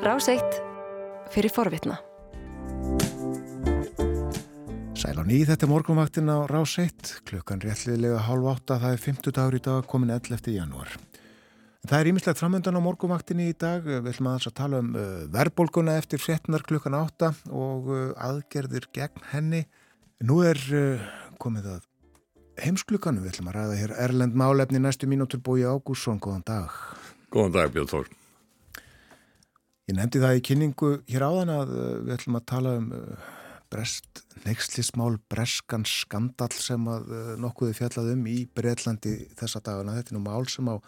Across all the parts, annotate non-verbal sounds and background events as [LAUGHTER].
Ráseitt fyrir forvitna. Sæl á nýð þetta er morgunvaktin á Ráseitt, klukkan réttliðlega hálf átta, það er 50 dagur í dag, komin 11. janúar. Það er ímislegt framöndan á morgunvaktinni í dag, við ætlum að tala um uh, verðbólguna eftir fréttunar klukkan átta og uh, aðgerðir gegn henni. Nú er uh, komið að heimsklukkanum, við ætlum að ræða hér Erlend Málefni næstu mínútur búi Ágússson, góðan dag. Góðan dag Björn Þór. Ég nefndi það í kynningu hér áðan að við ætlum að tala um brest, neykslismál, breskan skandal sem að nokkuði fjallað um í Breitlandi þessa dagana. Þetta er nú mál sem á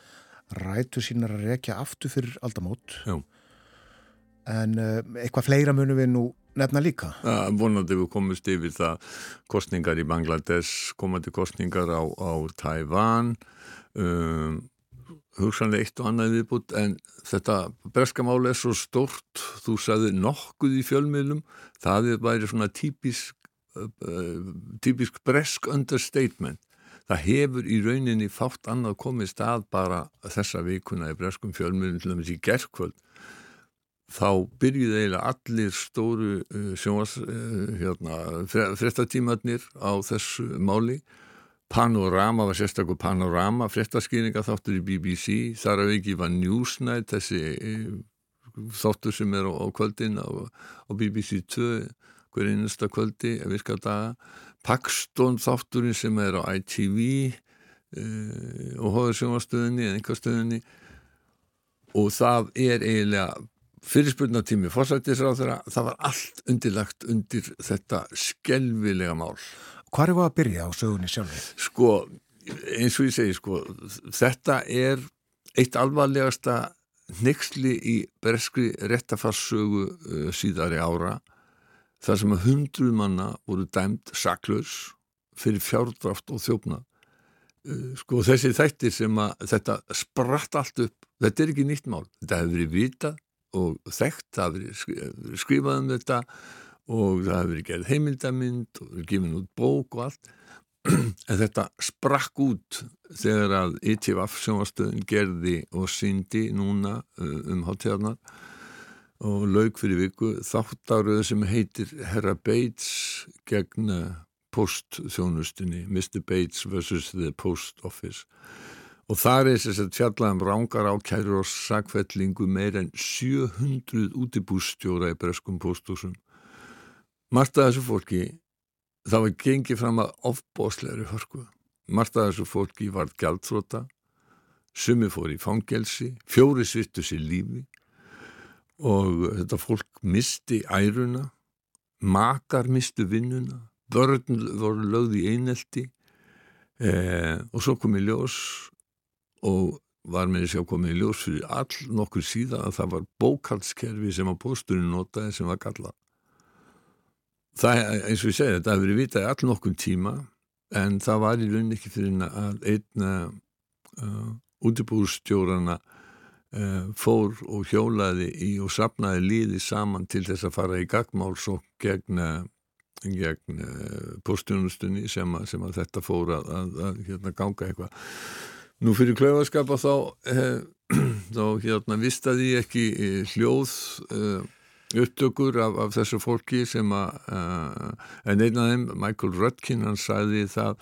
rætu sínar að rekja aftur fyrir aldamót. Já. En eitthvað fleira munum við nú nefna líka. Ja, vonandi við komumst yfir það kostningar í Bangladesh, komandi kostningar á, á Tævan, um, hugsanlega eitt og annað viðbútt en þetta breskamáli er svo stort þú sagði nokkuð í fjölmiðlum. Það er bæri svona típisk uh, típisk bresk understatement. Það hefur í rauninni fátt annað komið stað bara þessa vikuna í breskum fjölmiðlum til dæmis í gerðkvöld þá byrjuði eiginlega allir stóru uh, sjónvars uh, hérna, frettatímatnir á þessu máli Panorama var sérstaklega Panorama, fréttaskýringa þáttur í BBC, þar af ekki var Newsnight, þessi þáttur sem er á, á kvöldin á, á BBC 2, hver einnasta kvöldi, virka daga, Paxton þátturinn sem er á ITV e, og hóður sjónastöðinni eða einhverstöðinni og það er eiginlega fyrirspurnatími fórsættisráð það var allt undirlagt undir þetta skelvilega mál. Hvar er það að byrja á sögunni sjálfur? Sko, eins og ég segi, sko, þetta er eitt alvarlegasta nexli í breskri réttafarssögu uh, síðari ára þar sem að hundruð manna voru dæmt saklaus fyrir fjárdráft og þjófna. Uh, sko, þessi þættir sem að þetta spratt allt upp, þetta er ekki nýtt mál, þetta hefur verið vitað og þekkt, það hefur verið skrifað um þetta og það hefur verið gerð heimildamind og gefin út bók og allt [CLEARS THROAT] en þetta sprakk út þegar að ITVF sjónastöðin gerði og síndi núna um hátíðarnar og laug fyrir viku þáttaröðu sem heitir Herra Bates gegn postþjónustinni Mr. Bates vs. The Post Office og þar er þess að fjallaðum rángar ákæru og sakfellingu meir en 700 útibústjóra í breskum posthúsum Margt af þessu fólki, það var gengið fram að ofbósleiri hörku. Margt af þessu fólki varð gjaldþróta, sumi fór í fangelsi, fjóri svittu sér lífi og þetta fólk misti æruna, makar mistu vinnuna, börn voru lögð í einelti eh, og svo kom í ljós og var með þess að koma í ljós fyrir all nokkur síðan að það var bókaldskerfi sem að pósturinn notaði sem var gallað. Það, eins og ég segi, þetta hefur verið vitað all nokkur tíma en það var í rauninni ekki fyrir að einna uh, útibúrstjórarna uh, fór og hjólaði í og sapnaði líði saman til þess að fara í gagmáls og gegn, gegn uh, postjónustunni sem, sem að þetta fór að, að, að hérna, ganga eitthvað. Nú fyrir klaufaskapa þá, [CLEARS THROAT] þá hérna, vistaði ekki hljóð upptökur af, af þessu fólki sem að uh, en einn af þeim, Michael Röttkin hann sagði það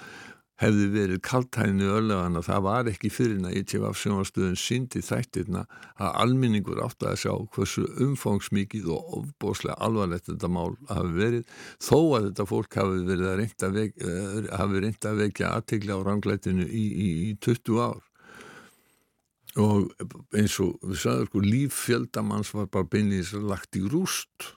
hefði verið kaltæðinu öllögan að það var ekki fyrir að ITV sjónastöðun síndi þættirna að alminningur átt að sjá hversu umfangsmikið og ofbóslega alvarlegt þetta mál hafi verið þó að þetta fólk hafi verið að reynda reynda að vekja aðtegla á ranglætinu í, í, í 20 ár og eins og við sagðum sko líffjöldamanns var bara beinleins lagt í rúst.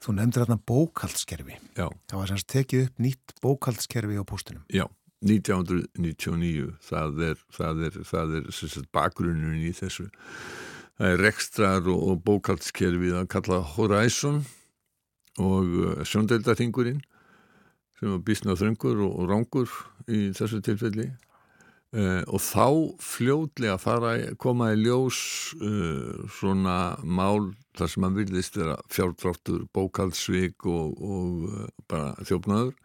Þú nefndir þarna bókaldskerfi Já. Það var semst tekið upp nýtt bókaldskerfi á postunum Já, 1999 það er, það er, það er, það er bakgrunnun í þessu. Það er rekstrar og, og bókaldskerfi það kalla Horizon og uh, sjóndeildarhingurinn sem var bísna þröngur og, og rángur í þessu tilfelli Uh, og þá fljóðlega fara koma í ljós uh, svona mál þar sem hann vilist vera fjárdráttur, bókaldsvík og, og uh, bara þjófnaður.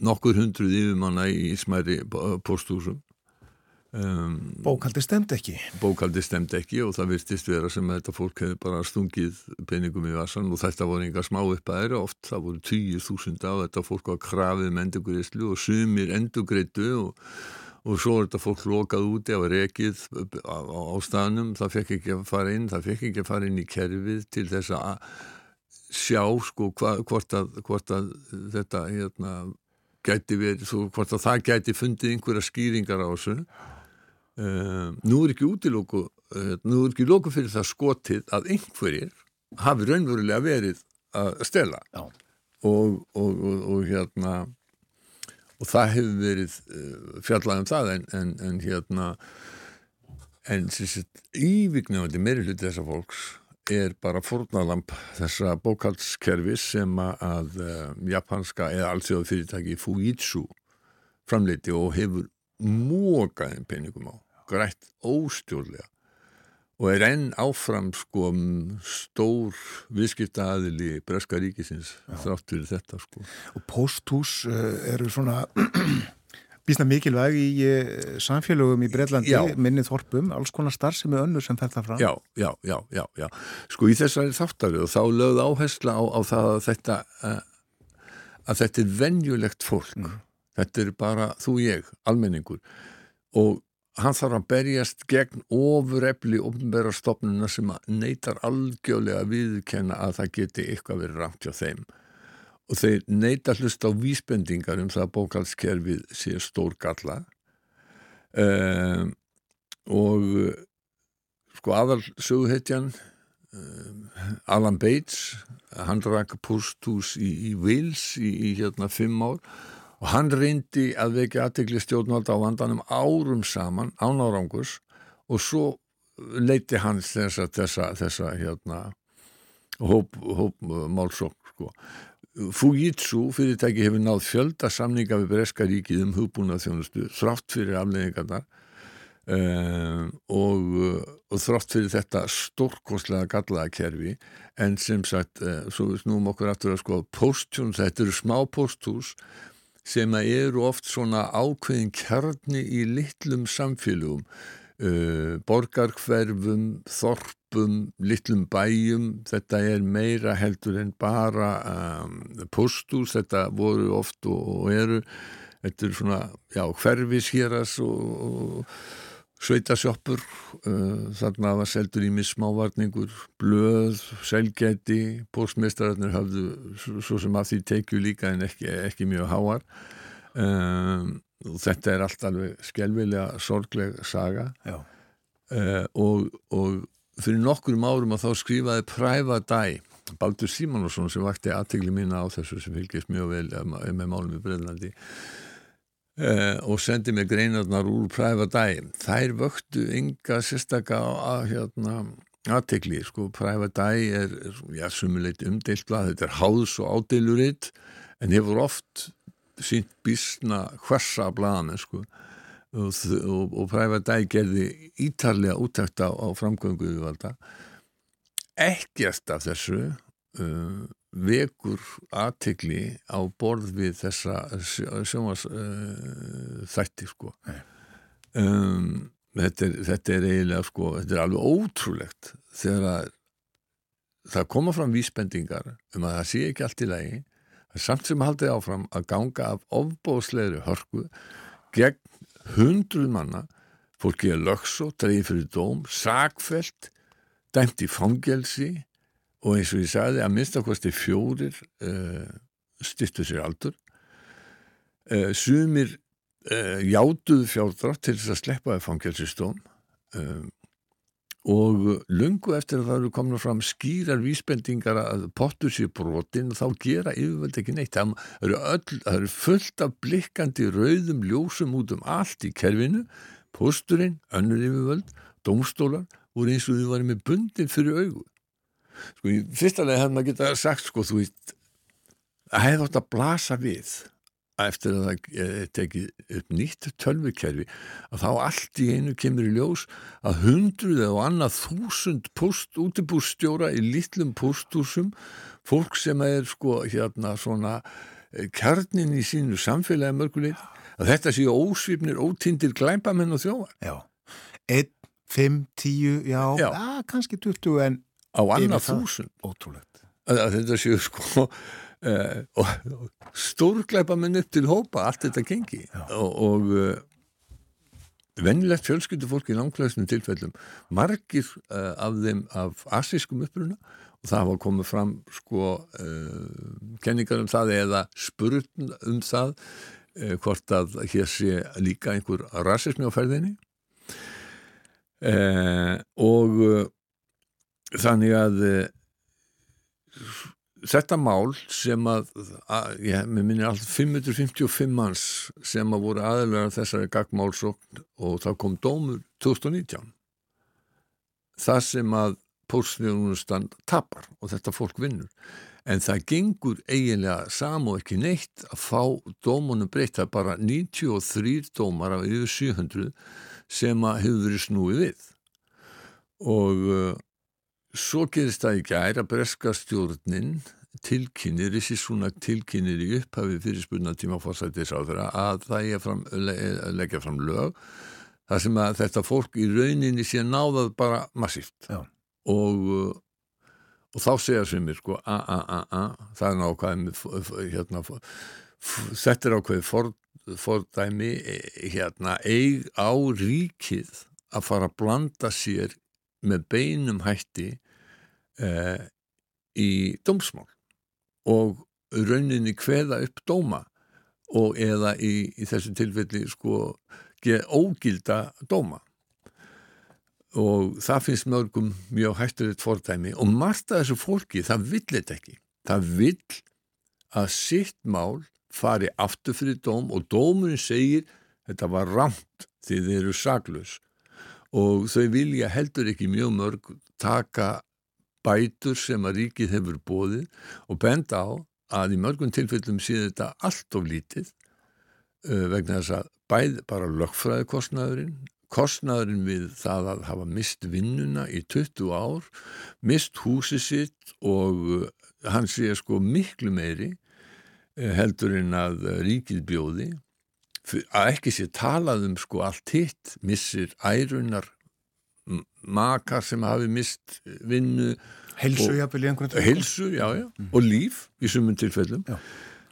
Nokkur hundruð yfirmanna í smæri postúsum Um, bókaldi stemd ekki. Bókaldi stemd ekki og það virtist vera sem þetta fólk hefði bara stungið peningum í vassan og þetta voru enga smá upp að eru oft, það voru tíu þúsunda og þetta fólk var krafið með endugreislu og sumir endugreitu og, og svo er þetta fólk lokað úti á rekið á, á, á staðnum. Það fekk ekki að fara inn, það fekk ekki að fara inn í kerfið til þess að sjá sko hva, hvort, að, hvort að þetta hérna gæti verið, hvort að það gæti fundið einhverja skýringar á þessu Uh, nú er ekki útilóku uh, nú er ekki lóku fyrir það skotið að einhverjir hafi raunverulega verið að stela. Og, og, og, og hérna og það hefur verið uh, fjallað um það en, en, en hérna en ívignandi meiri hluti þessa fólks er bara fornalamp þessa bókaldskerfis sem að japanska eða allsjóðu fyrirtæki Fujitsu framleiti og hefur mókaðin peningum á grætt óstjórlega og er enn áfram sko stór viðskiptaðili Breska ríkisins þrátt fyrir þetta sko. Og posthús uh, eru svona [CLEARS THROAT] bísna mikilvæg í uh, samfélögum í Breitlandi, minnið Þorpum, alls konar starfsemi önnur sem þetta fram. Já, já, já, já, já. Sko í þessari þáttari og þá lögð áhersla á, á það að þetta, uh, að þetta er venjulegt fólk. Mm. Þetta er bara þú ég, almenningur og hann þarf að berjast gegn ofurefli ofnbæra stopnuna sem neytar algjörlega að viðkenna að það geti eitthvað verið ramt hjá þeim. Og þeir neyta hlust á vísbendingar um það að bókalskerfið sé stór galla um, og sko aðal söguhetjan um, Alan Bates hann rækka posthús í, í Wales í, í hérna fimm ár og hann reyndi að vekja aðtegli stjórnvalda á vandanum árum saman án árangus og svo leiti hans þessa, þessa, þessa hérna hóp, hóp sko. Fujitsu fyrirtæki hefur náð fjölda samninga við Breska ríkið um hugbúnað þjónustu þrátt fyrir afleggingarnar um, og, og þrátt fyrir þetta stórkonslega gallaða kerfi en sem sagt, uh, svo við snúum okkur aftur að sko posthús, þetta eru smá posthús sem eru oft svona ákveðin kjarni í litlum samfélugum uh, borgarkverfum, þorpum litlum bæjum. Þetta er meira heldur en bara um, postús, þetta voru oft og, og eru þetta er svona, já, hverfishéras og, og sveitasjoppur uh, þarna var seldur í missmávarningur blöð, selgæti postmestrararnir hafðu svo sem að því tekju líka en ekki, ekki mjög háar. Um, þetta er allt alveg skelvilega sorgleg saga. Uh, og, og fyrir nokkurum árum að þá skrifaði Præva Dæ Baldur Simonsson sem vakti aðtegli mína á þessu sem fylgjast mjög vel með málum í Breðlandi og sendi mig greinarnar úr præfa dæ þær vöktu ynga sérstakka að hérna aðtekli, sko, præfa dæ er já, sumuleitt umdeilt blað, þetta er háðs og ádiluritt en hefur oft sínt bísna hversa blaðan, sko. Og, og, og præfa dæ gerði ítarlega útækta á framgönguðu valda ekkert af þessu uh, vekur aðtikli á borð við þessa sjómas uh, þætti sko. Um, þetta, er, þetta er eiginlega sko þetta er alveg ótrúlegt þegar að það koma fram vísbendingar um að það sé ekki allt í lagi. Samt sem haldið áfram að ganga af ofbóðslegri hörku gegn hundruð manna. Fólki er lögso, dreif fyrir dóm sakfelt, dæmt í fangelsi og eins og ég sagði að minnstakosti fjórir uh, styrtu sér aldur. Uh, sumir uh, játuð fjárdrátt til þess að sleppa það fangelsistóm og lungu eftir að það eru komin fram skýrar vísbendingar að pottur sér brotin og þá gera yfirvöld ekki neitt. Það eru, öll, það eru fullt af blikkandi rauðum ljósum út um allt í kerfinu. Posturinn, önnur yfirvöld, domstólar voru eins og þau varum með bundin fyrir augu sko í fyrsta lega hefði maður getað sagt sko þú veist að hefði átt að blasa við að eftir að það tekið upp nýtt tölvikerfi að þá allt í einu kemur í ljós að hundruð eða annað þúsund post, útibústjóra í litlum posthúsum fólk sem er sko hérna svona eh, kjarnin í sínu samfélagi mörgulegt að þetta séu ósvipnir, ótindir glæmpamenn og þjóðar. Já, 1, 5, 10, já, Já. já. kannski 20 en Á annað þúsund. ótrúlegt. Að, að þetta séu sko uh, og stórglæpamenn upp til hópa, allt þetta gengi. Og, og uh, venjulegt fjölskyldufólk í langflöðsnum tilfellum, margir uh, af þeim af asískum uppruna og það hafa komið fram sko kenningar um það eða spurn um það hvort að hér sé líka einhver rasismi á ferðinni og þannig að uh, þetta mál sem að, að ég mér minnir alltaf 555 manns sem að voru aðeinslega þessari gagmálsókn og það kom dómur 2019 það sem að póstnjónustan tapar og þetta fólk vinnur. En það gengur eiginlega sam og ekki neitt að fá dómunum er bara 93 dómar af yfir 700 sem að hefur verið snúið við. Og uh, Svo gerist það í gær að breska stjórnin tilkynir, þessi svona tilkynir í upphafi fyrir spurna tíma fórsættis á þeirra að það er fram, le, leggja fram lög þar sem að þetta fólk í rauninni sé náðað bara massíft. Og, uh, og þá segja sem mér sko a, a, a, a, það er nákvæðið hérna, þetta er ákveðið for, fordæmi eh, hérna, eig á ríkið að fara að blanda sér með beinum hætti eh, í dómsmál og rauninni kveða upp dóma og eða í, í þessu tilfelli sko ógilda dóma. Og það finnst mörgum mjög hættulegt fordæmi og margt af þessu fólki það vill þetta ekki. Það vill að sitt mál fari aftur fyrir dóm og dómurinn segir þetta var rámt því þið eru saklaus og þau vilja heldur ekki mjög mörg taka bætur sem að ríkið hefur bóðið og benda á að í mörgum tilfellum sé þetta allt of lítið uh, vegna þess að bæð bara lögfræði kostnaðurinn, við það að hafa mist vinnuna í 20 ár, mist húsi sitt og uh, hann sé sko miklu meiri uh, heldur en að ríkið bjóði að ekki sé talað um sko allt hitt, missir ærunar makar sem hafi mist vinnu Helsu jafnvel í einhvern tilfellum. heilsu, já, já, og líf í sumum tilfellum Já.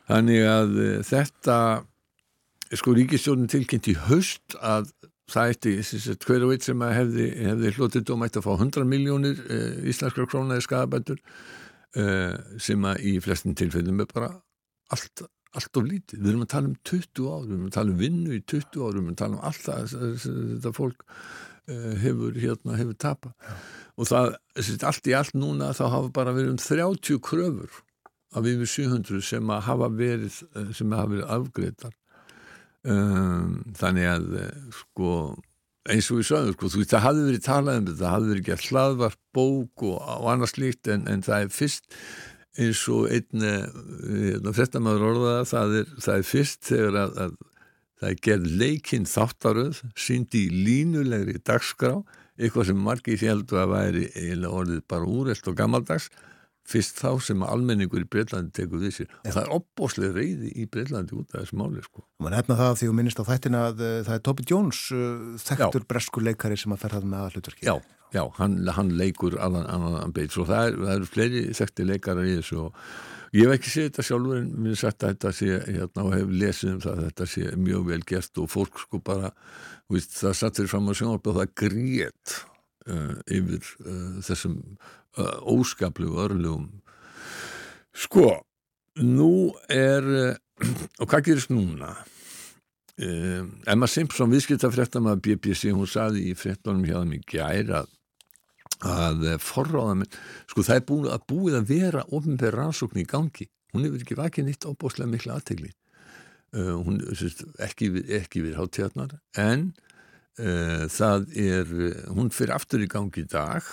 þannig að uh, þetta sko ríkistjórnin tilkynnt í haust að það eitti hver og eitt sem hefði, hefði hlotið dóm ætti að fá 100 miljónir uh, íslenskra krónaði skadabætur uh, sem að í flestin tilfellum er bara allt, allt of lítið. Við erum að tala um 20 ár, við erum að tala um vinnu í 20 ár, við erum að tala um allt það, þetta fólk uh, hefur hérna, hefur tapa og það, allt í allt núna þá hafa bara verið um 30 kröfur af yfir 700 sem að hafa verið eh, sem hafa verið afgreitar um, þannig að eh, sko eins og við sögum, sko, þú veist, það hafði verið talað um þetta, það hafði verið gert hlaðvarp, bók og, og annars slíkt en, en það er fyrst eins og einn eh, frettamæður orðaða, það er, það er fyrst þegar að, að það er gerð leikinn þáttaröð, síndi í línulegri dagskrá, eitthvað sem margir heldur að væri eiginlega orðið bara úrelt og gammaldags, fyrst þá sem almenningur í Breitlandi tekur sér. Og það er opbóslega reyði í Breitlandi út af þessu máli, sko. Man nefna það því þú minnist á þættina að uh, það er Toby Jones, uh, þekktur breskur leikari sem að fer það með að hlutverki. Já, já, hann, hann leikur annan, annan beits og það, er, eru fleiri þekkti leikarar í þessu og ég hef ekki séð þetta sjálfur en er sagt að þetta sé hérna og hef lesið um það að þetta sé mjög vel gert og fólk sko bara víst, það satt fyrir fram á sjónvarp og það grét uh, yfir uh, þessum uh, óskaplegu örlugum sko nú er uh, [CLEARS THROAT] og hvað gerist núna? Um, Emma Simpson viðskiptafréttam að BBC hún saði í fréttunum hjá þeim í gær að að forráðamenn, sko það er búið að búið að vera ofnbæð rannsókn í gangi. Hún hefur ekki vakið nýtt óbúslega mikla aðtegli uh, hún sérst, ekki, við- hátíðarnar en uh, það er hún fyrir aftur í gangi í dag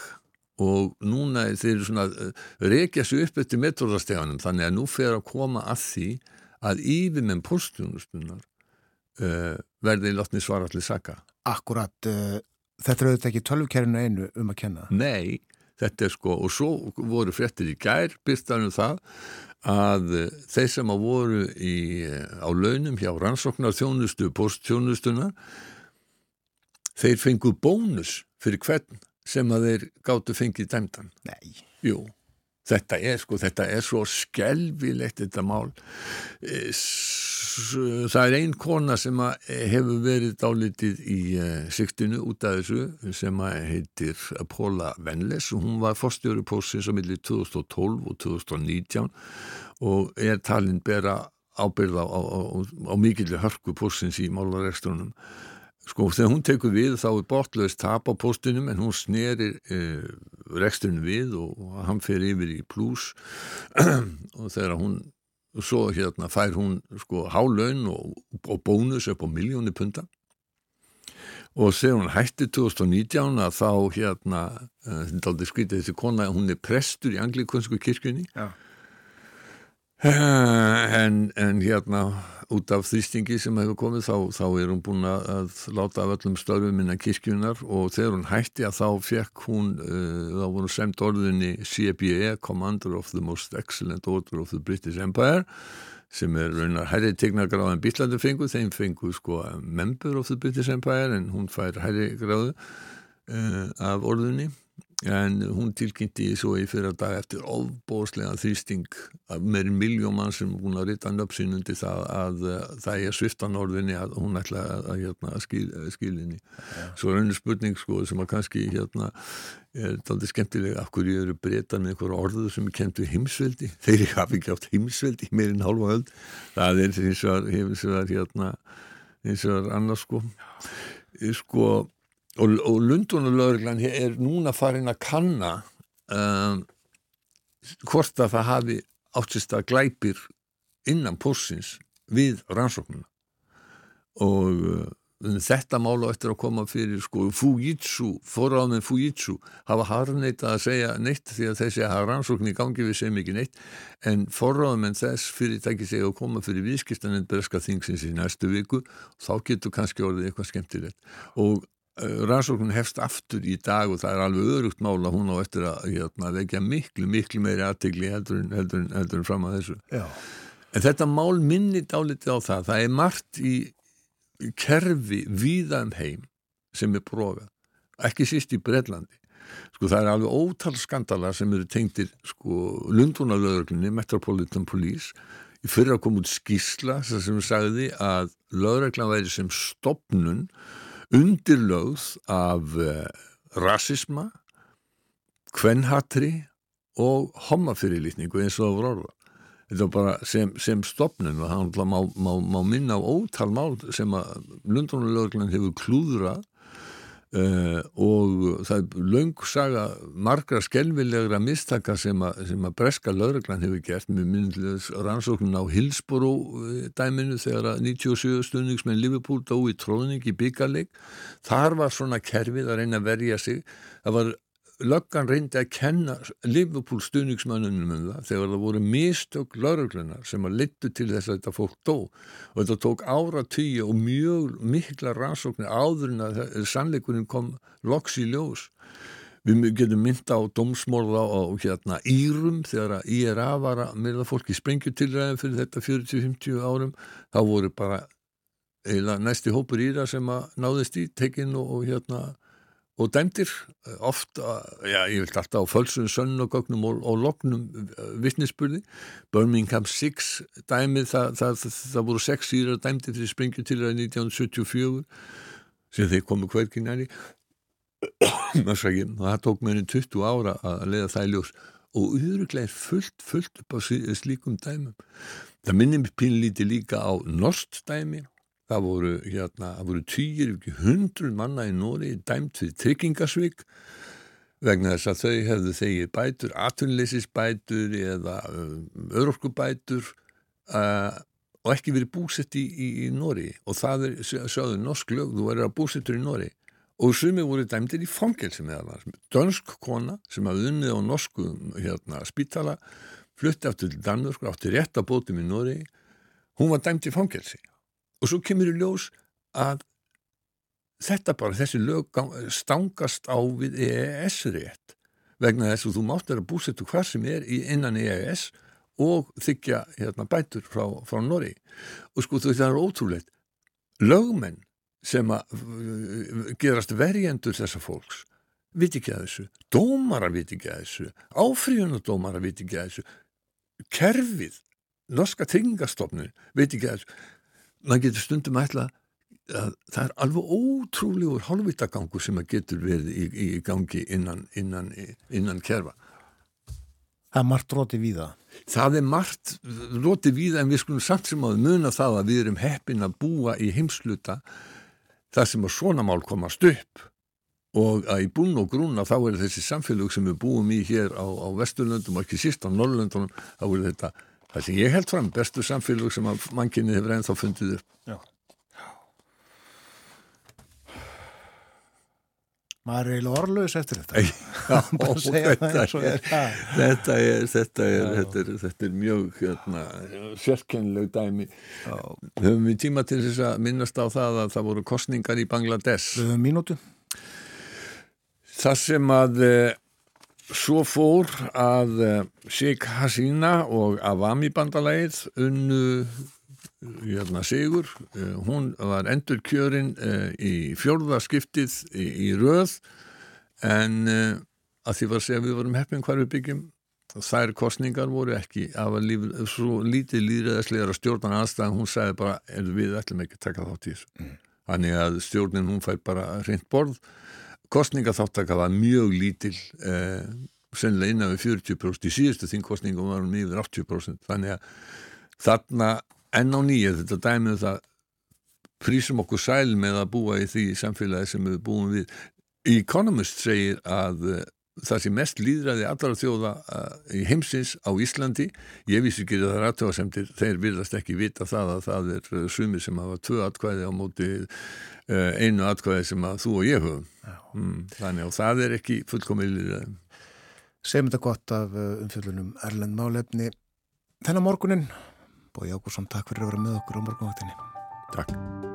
og núna þeir svona uh, rekja sig upp eftir metróðasteganum þannig að nú fer að koma að því að yfirmenn postjónustunar uh, verði látni svara allir saka. Akkurat, uh, þetta er auðvitað ekki tölvkerinu einu um að kenna. Nei, þetta er sko, og svo voru fréttir í gær, byrstaðum það að þeir sem að voru í, á launum hjá rannsóknar þjónustu, posttjónustuna þeir fengu bónus fyrir hvern sem að þeir gáttu fengið dæmdan. Nei. Jú, þetta er sko, þetta er svo skelvilegt þetta mál. Eh, það er einn kona sem hefur verið dálitið í eh, sýktinu út af þessu sem heitir Paula Venles og hún var fórstjóri pósins á milli 2012 og 2019 og er talinn bera ábyrða á, á, á, á mikilvæg hörku pósins í málaregstunum Sko þegar hún tekur við þá er bortlaust tap á postunum en hún snerir eh, reksturinn við og, og hann fer yfir í pluss [CLEARS THROAT] og þegar hún svo hérna fær hún sko hálaun og, og bónus upp á miljóni punta. Og þegar hún hætti 2019 að þá hérna eh, þetta er aldrei skritið þessi kona hún er prestur í anglikunsku kirkjunni. Já. En, en hérna út af þrýstingi sem hefur komið þá, þá er hún búin að láta af öllum störfum innan kirkjunar og þegar hún hætti að þá fekk hún uh, þá voru semt orðinni CBE Commander of the Most Excellent Order of the British Empire sem er raunar herri tegna gráðan býtlandi fengu, þeim fengu sko Member of the British Empire en hún fær herri gráðu uh, af orðinni en hún tilkynnti svo í fyrra dag eftir ofbóðslega þrýsting af meirinn miljón mann sem hún upp sín undir það að, að það er sviftan orðinni að hún ætla að, að, hérna, að skil, skilinni ja. svo er einu spurning sko sem að kannski hérna er aldrei skemmtilega af hverju eru breytan með einhverju orðu sem er kent við heimsveldi? [LAUGHS] Þeir hafi ekki átt heimsveldi meirinn hálfa höld það er eins og er hérna eins og er annars sko sko og, og Lundunulörglan er núna farin að kanna um, hvort að það hafi áttist að glæpir innan pósins við rannsóknuna og uh, þetta málu eftir að koma fyrir sko Fujitsu, forráðmenn Fujitsu hafa harneitað að segja neitt því að þessi hafa rannsókn í gangi við segjum ekki neitt. En forráðmenn þess fyrirtæki segja að koma fyrir viðskiptaninn berska þingsins í næstu viku. Þá getur kannski orðið eitthvað skemmtilegt. Og Eh, rannsóknun hefst aftur í dag og það er alveg örugt mála hún á eftir að hérna, vekja miklu, miklu meiri aðtegli heldur, heldur, heldur en fram að þessu. Já. en þetta mál minni dálítið á það, það er margt í kerfi víða um heim sem er prófað, ekki síst í Breitlandi sko það er alveg ótal skandala sem eru tengtir sko Lundunalöðurglunni, Metropolitan Police. Í fyrir að koma út skísla sem sagði að löðurglan væri sem stopnun undirlögð af uh, rasisma, kvenhatri og homafyrirlitningu eins og það voru orða. Þetta var bara sem, sem stopnun og það má, má, má minna á ótal mál sem að Lundunarlöglan hefur klúðrað Uh, og það er laungsaga margra skelvilegra mistaka sem, a, sem að breska lauruglan hefur gert með myndilegt rannsóknun á Hillsboro dæminu þegar að 97 stundningsmenn Liverpool dó í tróðning í byggarleik þar var svona kerfið að reyna að verja sig. Það var löggan reyndi að kenna Liverpool stuðningsmannunum um það þegar það voru mistök lauruglunar sem að littu til þess að þetta fólk dó. Og þetta tók ára tíu og mjög mikla rannsóknir áður en að sannleikurinn kom loks í ljós. Við getum mynda á domsmórða og hérna Írum þegar að IRA var að myrða fólk í sprengjutilræðin fyrir þetta 40-50 árum. Þá voru bara næsti hópur Íra sem að náðist í tekinn og, og hérna og dæmdir ofta, já ég vilt alltaf á fölsun, sönnugögnum og, og loknum eh, vittnisspurði Birmingham 6 dæmið það, það, það, voru 6 síra dæmdir fyrir springju til það 1974 sem þeir komu hverkin næri og [COUGHS] það tók meðin 20 ára að leiða það í ljós. Og yfiruglega er fullt, fullt upp á slíkum dæmum. Það minnir mér pínlíti líka á norst dæmi Það voru, hérna, það voru týjir, ekki hundrun manna í Nóri dæmt fyrir tryggingasvík vegna þess að þau hefðu þegið bætur, atvinnleysisbætur eða örorkubætur uh, og ekki verið búsett í, í, í Nóri og það er, sjáðu, norsk lög, þú verður að búsettur í Nóri og sumi voru dæmtir í fangelsi með það. Dönsk kona sem hafði unnið á norsku hérna, spítala, flutti aftur til Danmörk, átti rétt að bótum í Nóri, hún var dæmt í fangelsi og svo kemur í ljós að þetta bara, þessi lög stangast á við EES rétt vegna þess að þú mátt vera búsettu hvað sem er innan EES og þykja hérna, bætur frá, frá Norri og sko þú veist það er ótrúleitt lögmenn sem að gerast verjendur þessa fólks viti ekki að þessu, dómara viti ekki að þessu, áfríðunadómara viti ekki að þessu, kerfið, norska tryggingastofnun viti ekki að þessu. Man getur stundum ætla að það er alveg ótrúlegur hálfvitagangur sem að getur verið í, í gangi innan, innan, innan kerfa. Það er margt róti við það. Er margt róti við en við skulum samt sem að muna það að við erum heppin að búa í heimsluta þar sem að svona mál komast upp og að í búin og grúna þá er þessi samfélög sem við búum í hér á, á Vesturlöndum og ekki síst á Norrlöndunum þá er þetta, það sem ég held fram bestu samfélög sem mannkinni hefur ennþá fundið upp. Já. Maður er eiginlega orðlaus eftir þetta. [LAUGHS] Já, þetta, er, þetta, er, þetta, er, þetta er þetta er mjög hérna, sérkennileg dæmi. Já. höfum við tíma til þess að minnast á það að það voru kostningar í Bangladesh? Við höfum mínútu. Það sem að eh, svo fór að eh, Sheikh Hasina og Avami bandalægið unnu hérna, Sigur, eh, hún var endur kjörin í fjörðarskiptið í, í röð. En að því var að segja að við vorum heppin hvar við byggjum þær kostningar voru ekki af að líf, svo lítið líðræðislegar stjórnan aðstæðan, hún sagði bara við ætlum ekki að taka í þessu. Mm. þannig að stjórnin hún fær bara reynd borð kostningaþáttaka var mjög lítil eh, sennilega innan við 40% í síðustu þingkostningum varum yfir 80% þannig að þarna enn á nýja þetta dæmið um það prísum okkur sæl með að búa í því samfélagi sem við búum við. Economist segir að uh, það sem mest líðræði allara þjóða uh, í heimsins á Íslandi. Ég vissi ekki að það er aðtöðasemtir þeir virðast ekki vita það að það er uh, sumir sem hafa tvö atkvæði á móti einu atkvæði sem að þú og ég höfum. Mm, þannig að það er ekki fullkomið Segjum þetta gott af umfjöldunum Erlend Málefni þennan morgunin Bói Ágúrsson, takk fyrir að vera með okkur á morgunvaktinni. Takk